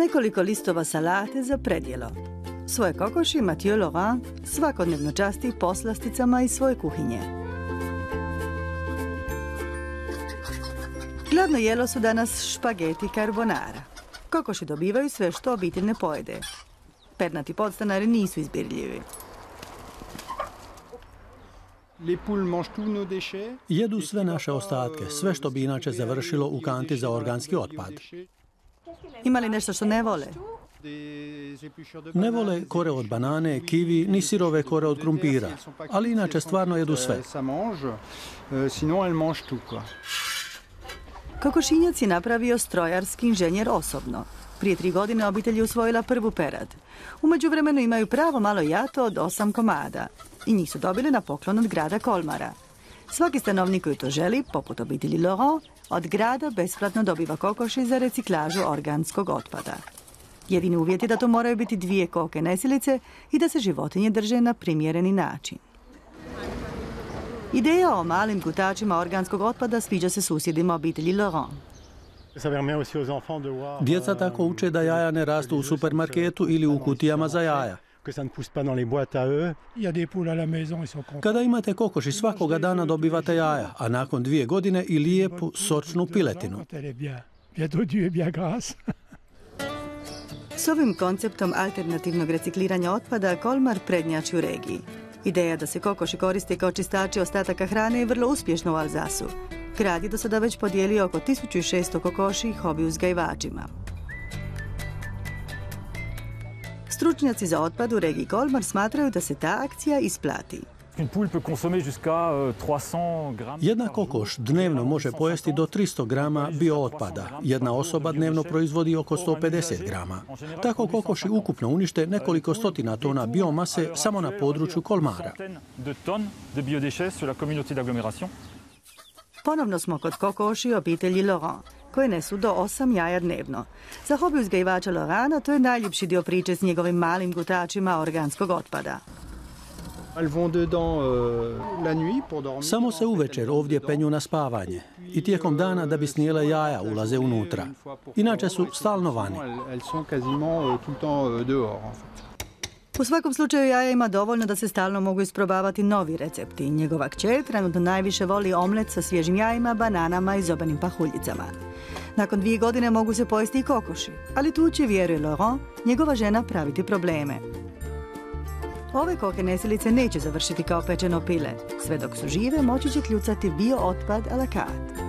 nekoliko listova salate za predjelo. Svoje kokoši Mathieu Laurent svakodnevno časti poslasticama iz svoje kuhinje. Gladno jelo su danas špageti carbonara. Kokoši dobivaju sve što obitelj ne pojede. Pernati podstanari nisu izbirljivi. Jedu sve naše ostatke, sve što bi inače završilo u kanti za organski otpad. Ima li nešto što ne vole? Ne vole kore od banane, kivi, ni sirove kore od krumpira, ali inače stvarno jedu sve. Eh, eh, Kokošinjac je napravio strojarski inženjer osobno. Prije tri godine obitelj je usvojila prvu perad. Umeđu vremenu imaju pravo malo jato od osam komada i njih su dobili na poklon od grada Kolmara. Svaki stanovnik koji to želi, poput obitelji Laurent, od grada besplatno dobiva kokoši za reciklažu organskog otpada. Jedini uvjet je da to moraju biti dvije koke nesilice i da se životinje drže na primjereni način. Ideja o malim kutačima organskog otpada sviđa se susjedima obitelji Laurent. Djeca tako euh, uče da jaja ne rastu u supermarketu ili u kutijama za jaja. Kada imate kokoši svakoga dana dobivate jaja, a nakon dvije godine i lijepu sočnu piletinu. S ovim konceptom alternativnog recikliranja otpada Kolmar prednjači u regiji. Ideja da se kokoši koriste kao čistači ostataka hrane je vrlo uspješna u Alzasu. Grad je do sada već podijelio oko 1600 kokoši i hobi uzgajivačima. Stručnjaci za otpad u regiji Kolmar smatraju da se ta akcija isplati. Euh, Jedna kokoš dnevno može pojesti do 300 grama biootpada. Jedna osoba dnevno proizvodi oko 150 grama. Tako kokoši ukupno unište euh, nekoliko stotina tona biomase samo na području Kolmara. Ponovno smo kod kokoši obitelji Laurent koje nesu do 8 jaja dnevno. Za hobi uzgajivača Lorana to je najljepši dio priče s njegovim malim gutačima organskog otpada. Euh, Samo se uvečer ovdje penju na spavanje i tijekom dana da bi snijele jaja ulaze unutra. Inače su stalno vani. U svakom slučaju jaja ima dovoljno da se stalno mogu isprobavati novi recepti. Njegova kćer trenutno najviše voli omlet sa svježim jajima, bananama i zobanim pahuljicama. Nakon dvije godine mogu se pojesti i kokoši, ali tu će, vjeruje Laurent, njegova žena praviti probleme. Ove koke nesilice neće završiti kao pečeno pile. Sve dok su žive moći će kljucati bio otpad a la carte.